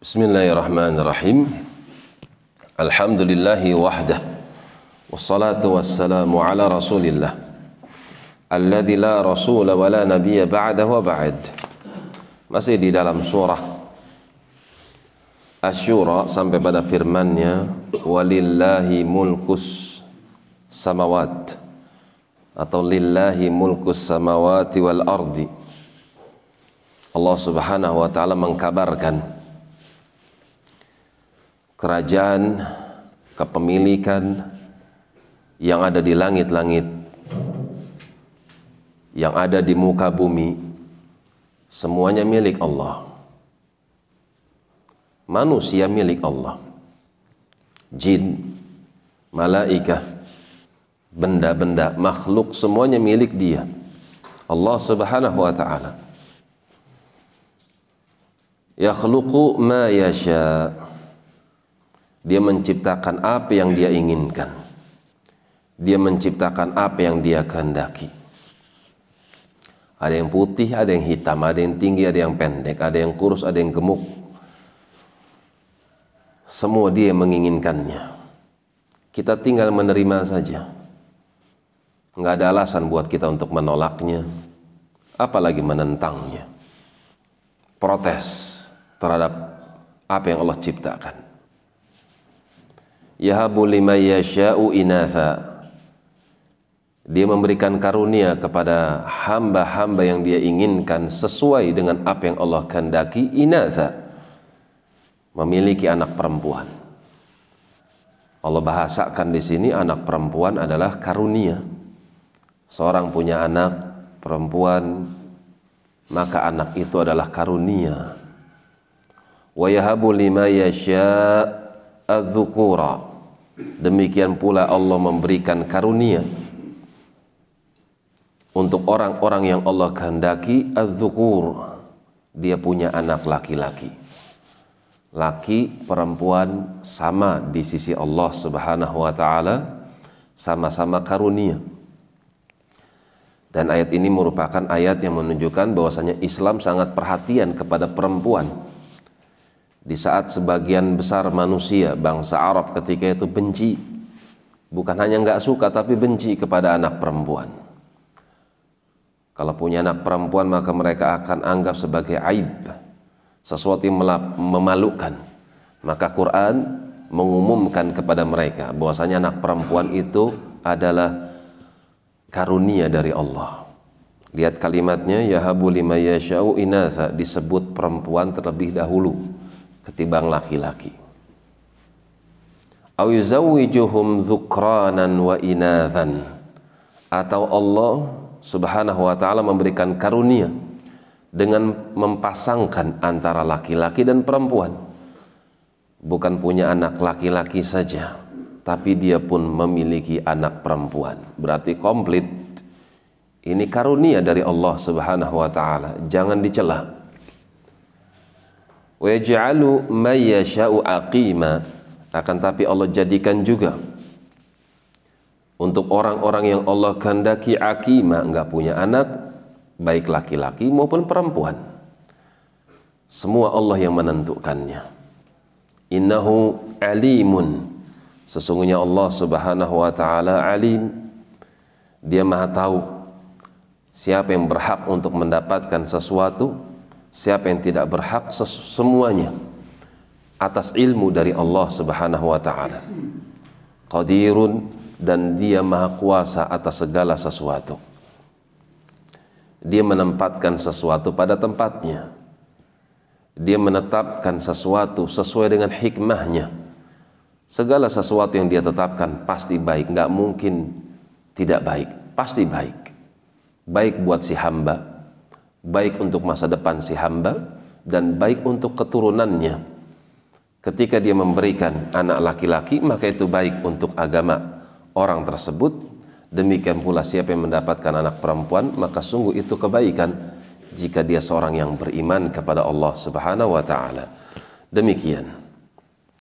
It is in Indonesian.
Bismillahirrahmanirrahim. Alhamdulillahi wahdah. Wassalatu wassalamu ala rasulillah. Alladhi la rasula wa la nabiyya ba'dah wa ba'd. Masih di dalam surah Asyura sampai pada firmannya walillahi mulkus samawat atau lillahi mulkus samawati wal ardi Allah Subhanahu wa taala mengkabarkan kerajaan kepemilikan yang ada di langit-langit yang ada di muka bumi semuanya milik Allah. Manusia milik Allah. Jin malaikah benda-benda makhluk semuanya milik dia. Allah Subhanahu wa taala. Yakhluqu ma yasha dia menciptakan apa yang dia inginkan dia menciptakan apa yang dia kehendaki ada yang putih, ada yang hitam, ada yang tinggi, ada yang pendek, ada yang kurus, ada yang gemuk. Semua dia menginginkannya. Kita tinggal menerima saja. Nggak ada alasan buat kita untuk menolaknya, apalagi menentangnya. Protes terhadap apa yang Allah ciptakan. Yahabu lima yasha'u inatha. Dia memberikan karunia kepada hamba-hamba yang dia inginkan sesuai dengan apa yang Allah kehendaki inatha. Memiliki anak perempuan. Allah bahasakan di sini anak perempuan adalah karunia. Seorang punya anak perempuan, maka anak itu adalah karunia wa yahabu lima yasha demikian pula Allah memberikan karunia untuk orang-orang yang Allah kehendaki adzukur dia punya anak laki-laki. Laki perempuan sama di sisi Allah Subhanahu wa taala. Sama-sama karunia. Dan ayat ini merupakan ayat yang menunjukkan bahwasanya Islam sangat perhatian kepada perempuan di saat sebagian besar manusia bangsa Arab ketika itu benci bukan hanya nggak suka tapi benci kepada anak perempuan. Kalau punya anak perempuan maka mereka akan anggap sebagai aib sesuatu yang memalukan. Maka Quran mengumumkan kepada mereka bahwasanya anak perempuan itu adalah karunia dari Allah. Lihat kalimatnya yahabu lima yasha'u inatha disebut perempuan terlebih dahulu ketimbang laki-laki. Au yuzawwijuhum wa inathan. Atau Allah Subhanahu wa taala memberikan karunia dengan mempasangkan antara laki-laki dan perempuan. Bukan punya anak laki-laki saja, tapi dia pun memiliki anak perempuan. Berarti komplit. Ini karunia dari Allah Subhanahu wa taala, jangan dicela wa yaj'alu may yasha'u aqima. Akan tapi Allah jadikan juga. Untuk orang-orang yang Allah kehendaki akima enggak punya anak baik laki-laki maupun perempuan. Semua Allah yang menentukannya. Innahu alimun. Sesungguhnya Allah Subhanahu wa taala alim. Dia maha tahu siapa yang berhak untuk mendapatkan sesuatu siapa yang tidak berhak semuanya atas ilmu dari Allah Subhanahu wa taala. Qadirun dan dia maha kuasa atas segala sesuatu. Dia menempatkan sesuatu pada tempatnya. Dia menetapkan sesuatu sesuai dengan hikmahnya. Segala sesuatu yang dia tetapkan pasti baik, nggak mungkin tidak baik, pasti baik. Baik buat si hamba, baik untuk masa depan si hamba dan baik untuk keturunannya. Ketika dia memberikan anak laki-laki, maka itu baik untuk agama orang tersebut. Demikian pula siapa yang mendapatkan anak perempuan, maka sungguh itu kebaikan jika dia seorang yang beriman kepada Allah Subhanahu wa taala. Demikian.